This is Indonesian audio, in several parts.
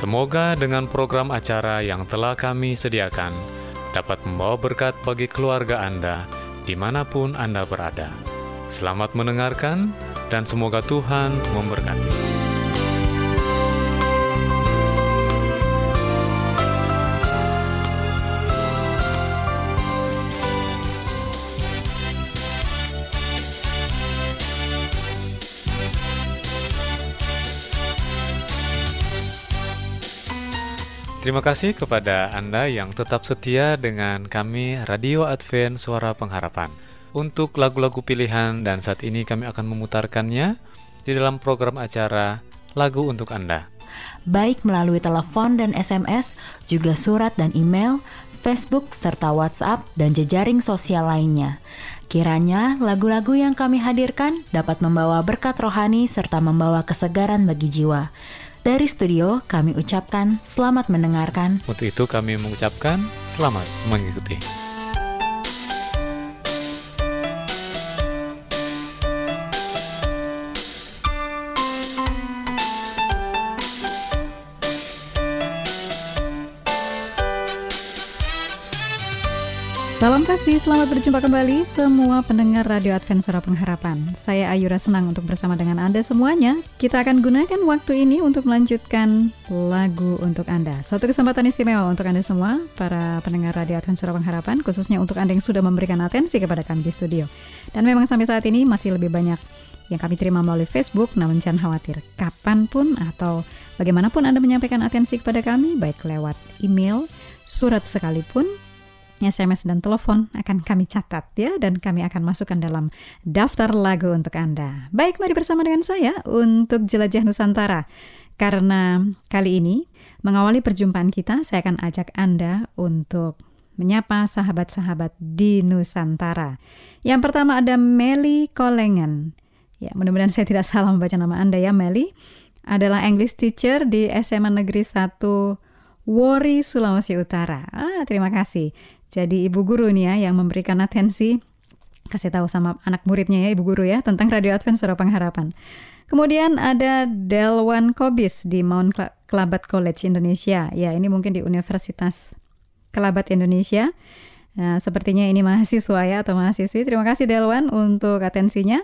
Semoga dengan program acara yang telah kami sediakan dapat membawa berkat bagi keluarga Anda di mana pun Anda berada. Selamat mendengarkan dan semoga Tuhan memberkati. Terima kasih kepada Anda yang tetap setia dengan kami Radio Advent Suara Pengharapan. Untuk lagu-lagu pilihan dan saat ini kami akan memutarkannya di dalam program acara Lagu untuk Anda. Baik melalui telepon dan SMS, juga surat dan email, Facebook serta WhatsApp dan jejaring sosial lainnya. Kiranya lagu-lagu yang kami hadirkan dapat membawa berkat rohani serta membawa kesegaran bagi jiwa. Dari studio, kami ucapkan selamat mendengarkan. Untuk itu kami mengucapkan selamat mengikuti. Salam kasih, selamat berjumpa kembali semua pendengar Radio Advent Suara Pengharapan. Saya Ayura senang untuk bersama dengan Anda semuanya. Kita akan gunakan waktu ini untuk melanjutkan lagu untuk Anda. Suatu kesempatan istimewa untuk Anda semua, para pendengar Radio Advent Suara Pengharapan, khususnya untuk Anda yang sudah memberikan atensi kepada kami di studio. Dan memang sampai saat ini masih lebih banyak yang kami terima melalui Facebook, namun jangan khawatir, kapan pun atau bagaimanapun Anda menyampaikan atensi kepada kami, baik lewat email, surat sekalipun, SMS dan telepon akan kami catat ya dan kami akan masukkan dalam daftar lagu untuk Anda. Baik, mari bersama dengan saya untuk jelajah Nusantara. Karena kali ini mengawali perjumpaan kita, saya akan ajak Anda untuk menyapa sahabat-sahabat di Nusantara. Yang pertama ada Meli Kolengan. Ya, mudah-mudahan saya tidak salah membaca nama Anda ya, Meli. Adalah English teacher di SMA Negeri 1 Wori, Sulawesi Utara. Ah, terima kasih. Jadi ibu guru nih ya yang memberikan atensi kasih tahu sama anak muridnya ya ibu guru ya tentang Radio Advent Suara Pengharapan. Kemudian ada Delwan Kobis di Mount Kelabat College Indonesia. Ya, ini mungkin di Universitas Kelabat Indonesia. Nah, sepertinya ini mahasiswa ya atau mahasiswi. Terima kasih Delwan untuk atensinya.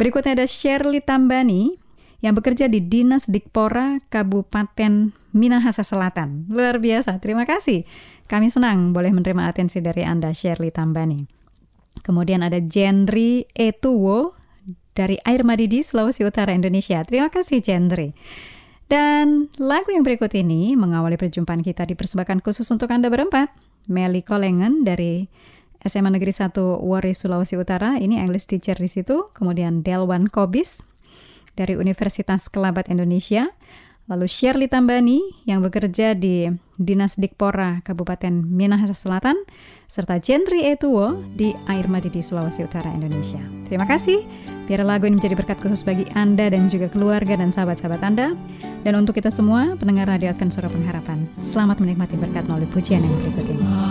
Berikutnya ada Shirley Tambani yang bekerja di Dinas Dikpora Kabupaten Minahasa Selatan. Luar biasa, terima kasih. Kami senang boleh menerima atensi dari Anda, Shirley Tambani. Kemudian ada Jendri Etuwo dari Air Madidi, Sulawesi Utara, Indonesia. Terima kasih, Jendri. Dan lagu yang berikut ini mengawali perjumpaan kita dipersembahkan khusus untuk Anda berempat. Meli Kolengen dari SMA Negeri 1 Wari, Sulawesi Utara. Ini English teacher di situ. Kemudian Delwan Kobis dari Universitas Kelabat Indonesia. Lalu Shirley Tambani yang bekerja di Dinas Dikpora Kabupaten Minahasa Selatan, serta Jendri Etuwo di Air Madidi, Sulawesi Utara, Indonesia. Terima kasih. Biar lagu ini menjadi berkat khusus bagi Anda dan juga keluarga dan sahabat-sahabat Anda. Dan untuk kita semua, pendengar Radio Advent Suara Pengharapan, selamat menikmati berkat melalui pujian yang berikut ini.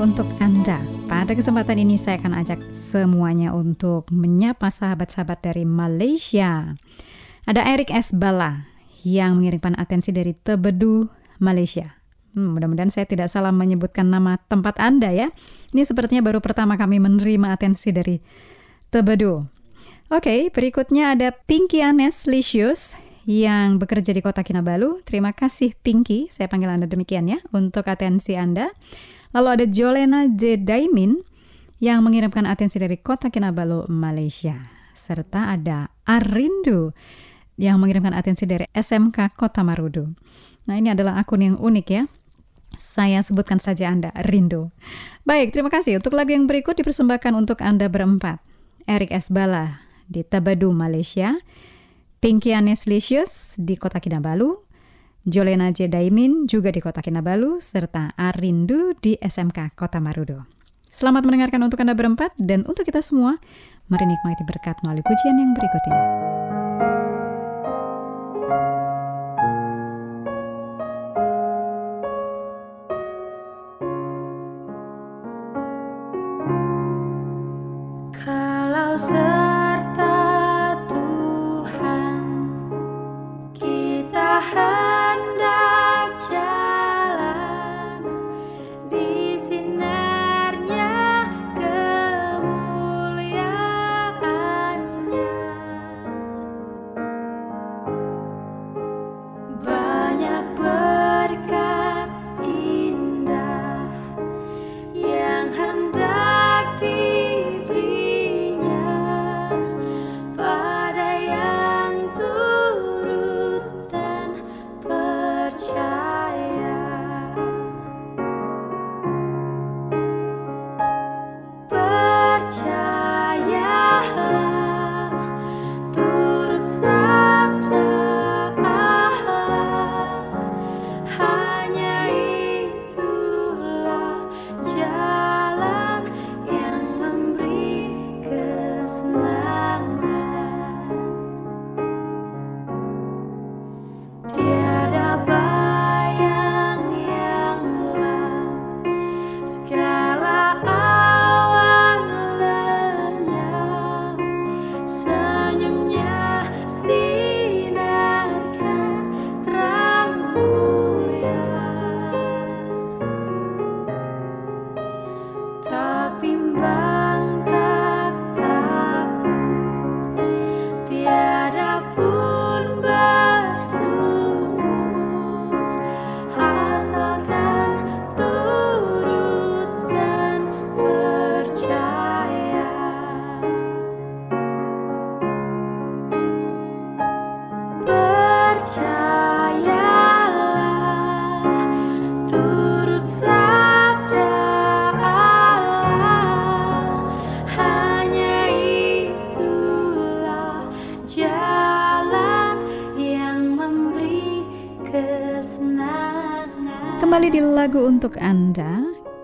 Untuk Anda. Pada kesempatan ini saya akan ajak semuanya untuk menyapa sahabat-sahabat dari Malaysia. Ada Eric S. Bala yang mengirimkan atensi dari Tebedu, Malaysia. Hmm, mudah-mudahan saya tidak salah menyebutkan nama tempat Anda ya. Ini sepertinya baru pertama kami menerima atensi dari Tebedu. Oke, berikutnya ada Pinky Anes Licious yang bekerja di kota Kinabalu. Terima kasih Pinky, saya panggil Anda demikian ya, untuk atensi Anda. Lalu ada Jolena J. Daimin yang mengirimkan atensi dari kota Kinabalu, Malaysia. Serta ada Arindu yang mengirimkan atensi dari SMK Kota Marudu. Nah ini adalah akun yang unik ya. Saya sebutkan saja Anda, Rindu. Baik, terima kasih. Untuk lagu yang berikut dipersembahkan untuk Anda berempat. Eric S. Bala di Tabadu, Malaysia. Pinky Aneslicious di kota Kinabalu. Jolena J. Daimin juga di Kota Kinabalu, serta Arindu di SMK Kota Marudo. Selamat mendengarkan untuk Anda berempat dan untuk kita semua, mari nikmati berkat melalui pujian yang berikut ini.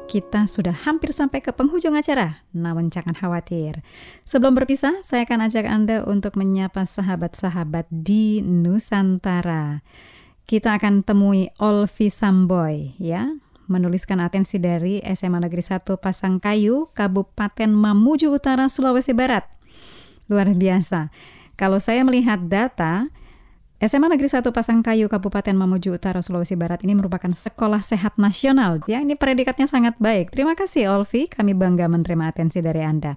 Kita sudah hampir sampai ke penghujung acara, namun jangan khawatir. Sebelum berpisah, saya akan ajak Anda untuk menyapa sahabat-sahabat di Nusantara. Kita akan temui Olvi Samboy, ya, menuliskan atensi dari SMA Negeri 1 Pasangkayu, Kabupaten Mamuju Utara, Sulawesi Barat. Luar biasa. Kalau saya melihat data, SMA Negeri 1 Pasangkayu Kabupaten Mamuju Utara Sulawesi Barat ini merupakan sekolah sehat nasional. Ya, ini predikatnya sangat baik. Terima kasih Olvi, kami bangga menerima atensi dari Anda.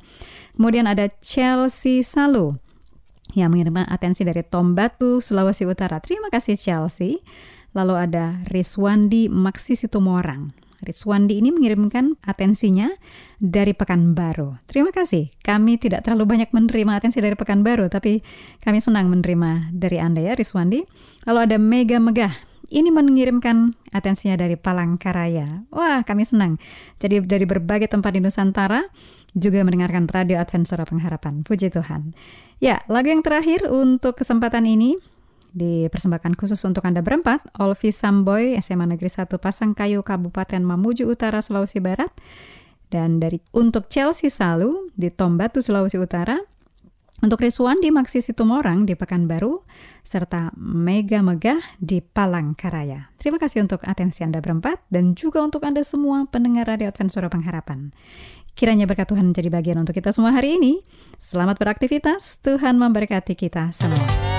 Kemudian ada Chelsea Salu yang mengirimkan atensi dari Tombatu, Sulawesi Utara. Terima kasih Chelsea. Lalu ada Rizwandi Maksi Situmorang. Rizwandi ini mengirimkan atensinya dari Pekanbaru. Terima kasih. Kami tidak terlalu banyak menerima atensi dari Pekanbaru, tapi kami senang menerima dari Anda ya Rizwandi. Lalu ada Mega Megah. Ini mengirimkan atensinya dari Palangkaraya. Wah, kami senang. Jadi dari berbagai tempat di Nusantara juga mendengarkan Radio Advent Suara Pengharapan. Puji Tuhan. Ya, lagu yang terakhir untuk kesempatan ini dipersembahkan khusus untuk Anda berempat, Olvi Samboy, SMA Negeri 1 Pasangkayu, Kabupaten Mamuju Utara, Sulawesi Barat, dan dari untuk Chelsea Salu di Tombatu, Sulawesi Utara, untuk Rizwan di Maksi Situmorang di Pekanbaru, serta Mega Megah di Palangkaraya. Terima kasih untuk atensi Anda berempat dan juga untuk Anda semua pendengar Radio Advent Suara Pengharapan. Kiranya berkat Tuhan menjadi bagian untuk kita semua hari ini. Selamat beraktivitas, Tuhan memberkati kita semua.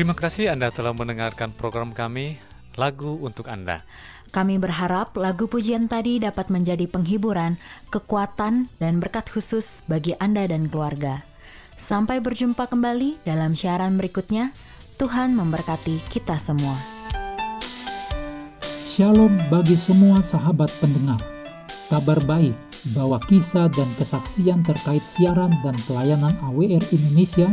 Terima kasih Anda telah mendengarkan program kami, Lagu untuk Anda. Kami berharap lagu pujian tadi dapat menjadi penghiburan, kekuatan, dan berkat khusus bagi Anda dan keluarga. Sampai berjumpa kembali dalam siaran berikutnya. Tuhan memberkati kita semua. Shalom bagi semua sahabat pendengar. Kabar baik bahwa kisah dan kesaksian terkait siaran dan pelayanan AWR Indonesia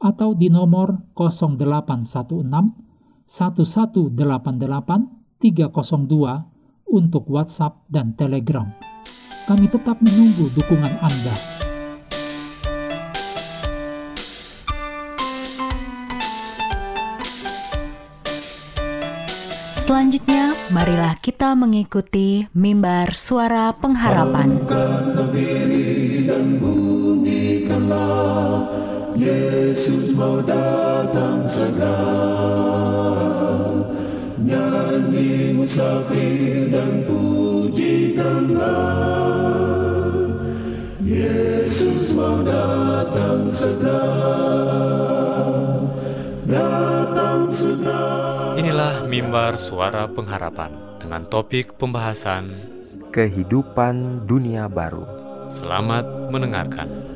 atau di nomor 0816 1188 302 untuk WhatsApp dan Telegram. Kami tetap menunggu dukungan Anda. Selanjutnya, marilah kita mengikuti mimbar suara pengharapan. Yesus mau datang segera Nyanyi musafir dan pujikanlah Yesus mau datang segera Datang segera Inilah mimbar suara pengharapan dengan topik pembahasan kehidupan dunia baru. Selamat mendengarkan.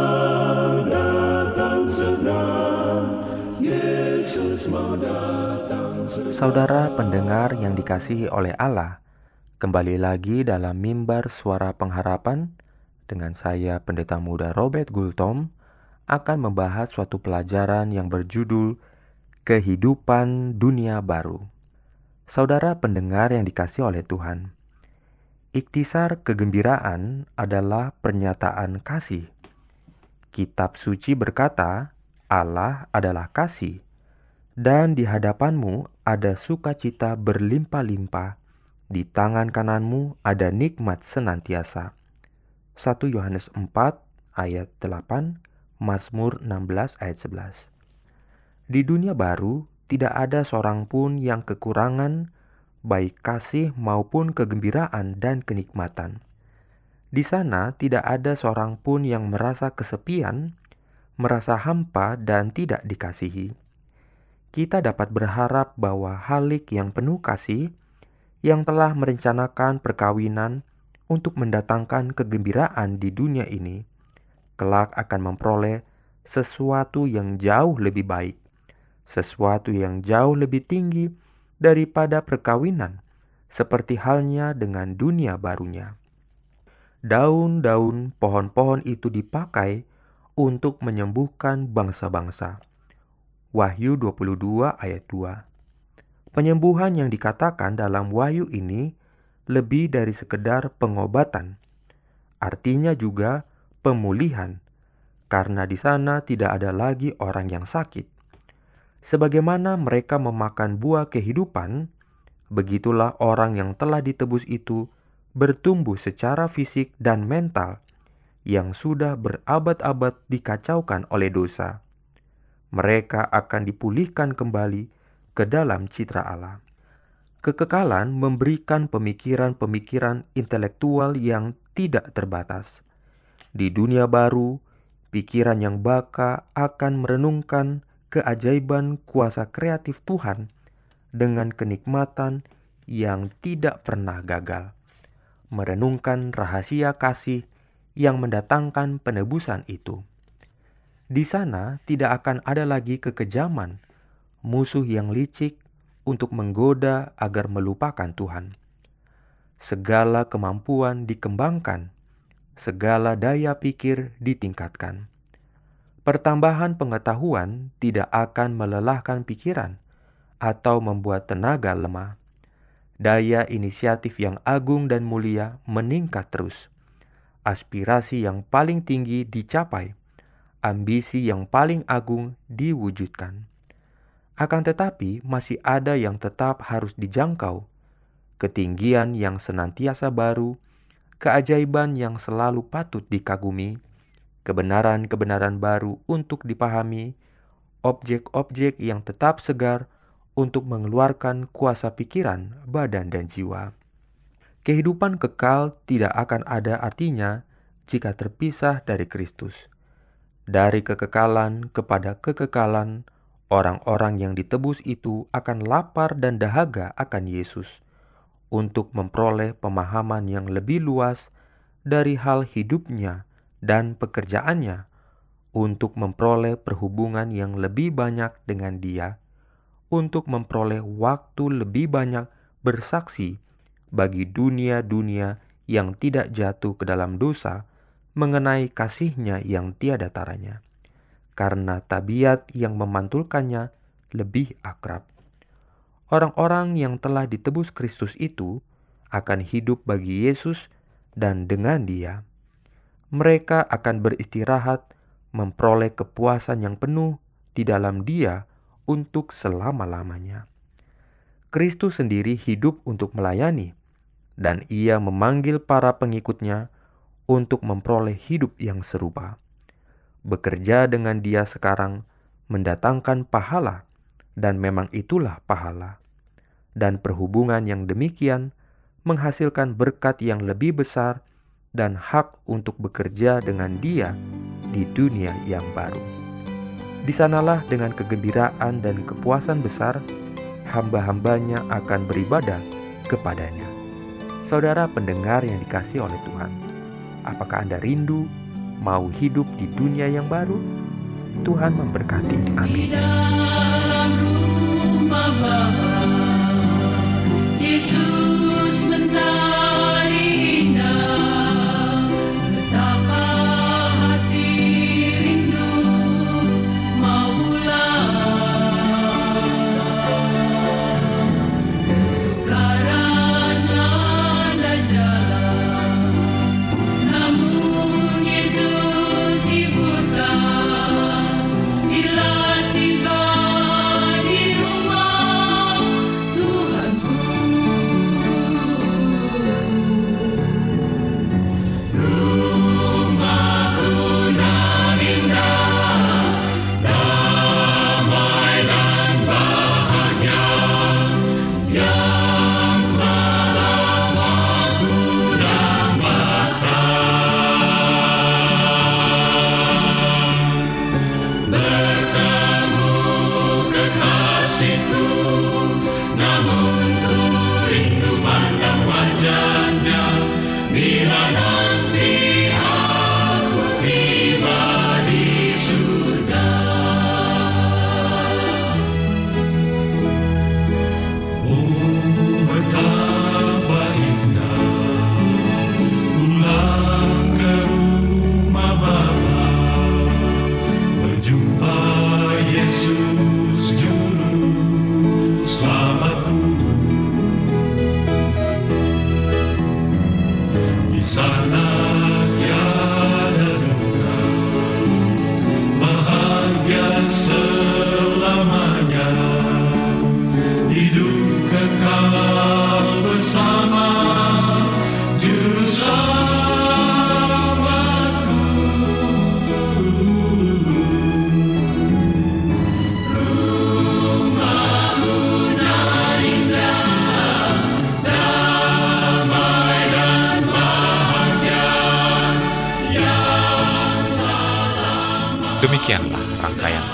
Saudara pendengar yang dikasihi oleh Allah, kembali lagi dalam mimbar suara pengharapan dengan saya Pendeta Muda Robert Gultom akan membahas suatu pelajaran yang berjudul Kehidupan Dunia Baru. Saudara pendengar yang dikasih oleh Tuhan, Iktisar kegembiraan adalah pernyataan kasih. Kitab suci berkata, Allah adalah kasih, dan di hadapanmu ada sukacita berlimpah-limpah, di tangan kananmu ada nikmat senantiasa. 1 Yohanes 4 ayat 8, Mazmur 16 ayat 11. Di dunia baru, tidak ada seorang pun yang kekurangan baik kasih maupun kegembiraan dan kenikmatan. Di sana tidak ada seorang pun yang merasa kesepian, merasa hampa, dan tidak dikasihi. Kita dapat berharap bahwa Halik yang penuh kasih, yang telah merencanakan perkawinan untuk mendatangkan kegembiraan di dunia ini, kelak akan memperoleh sesuatu yang jauh lebih baik, sesuatu yang jauh lebih tinggi daripada perkawinan, seperti halnya dengan dunia barunya. Daun-daun pohon-pohon itu dipakai untuk menyembuhkan bangsa-bangsa. Wahyu 22 ayat 2. Penyembuhan yang dikatakan dalam wahyu ini lebih dari sekedar pengobatan. Artinya juga pemulihan, karena di sana tidak ada lagi orang yang sakit Sebagaimana mereka memakan buah kehidupan, begitulah orang yang telah ditebus itu bertumbuh secara fisik dan mental yang sudah berabad-abad dikacaukan oleh dosa. Mereka akan dipulihkan kembali ke dalam citra Allah. Kekekalan memberikan pemikiran-pemikiran intelektual yang tidak terbatas. Di dunia baru, pikiran yang baka akan merenungkan keajaiban kuasa kreatif Tuhan dengan kenikmatan yang tidak pernah gagal, merenungkan rahasia kasih yang mendatangkan penebusan itu. Di sana tidak akan ada lagi kekejaman, musuh yang licik untuk menggoda agar melupakan Tuhan. segala kemampuan dikembangkan, segala daya pikir ditingkatkan. Pertambahan pengetahuan tidak akan melelahkan pikiran atau membuat tenaga lemah. Daya inisiatif yang agung dan mulia meningkat terus. Aspirasi yang paling tinggi dicapai, ambisi yang paling agung diwujudkan. Akan tetapi, masih ada yang tetap harus dijangkau, ketinggian yang senantiasa baru, keajaiban yang selalu patut dikagumi, kebenaran-kebenaran baru untuk dipahami, objek-objek yang tetap segar untuk mengeluarkan kuasa pikiran, badan, dan jiwa. Kehidupan kekal tidak akan ada artinya jika terpisah dari Kristus. Dari kekekalan kepada kekekalan, orang-orang yang ditebus itu akan lapar dan dahaga akan Yesus. Untuk memperoleh pemahaman yang lebih luas dari hal hidupnya dan pekerjaannya, untuk memperoleh perhubungan yang lebih banyak dengan Dia, untuk memperoleh waktu lebih banyak bersaksi bagi dunia-dunia yang tidak jatuh ke dalam dosa mengenai kasihnya yang tiada taranya, karena tabiat yang memantulkannya lebih akrab. Orang-orang yang telah ditebus Kristus itu akan hidup bagi Yesus dan dengan Dia. Mereka akan beristirahat, memperoleh kepuasan yang penuh di dalam Dia untuk selama-lamanya. Kristus sendiri hidup untuk melayani, dan Ia memanggil para pengikutnya untuk memperoleh hidup yang serupa. Bekerja dengan Dia sekarang mendatangkan pahala, dan memang itulah pahala dan perhubungan yang demikian menghasilkan berkat yang lebih besar dan hak untuk bekerja dengan Dia di dunia yang baru. Di sanalah dengan kegembiraan dan kepuasan besar, hamba-hambanya akan beribadah kepadanya. Saudara pendengar yang dikasih oleh Tuhan, apakah Anda rindu mau hidup di dunia yang baru? Tuhan memberkati. Amin. Yesus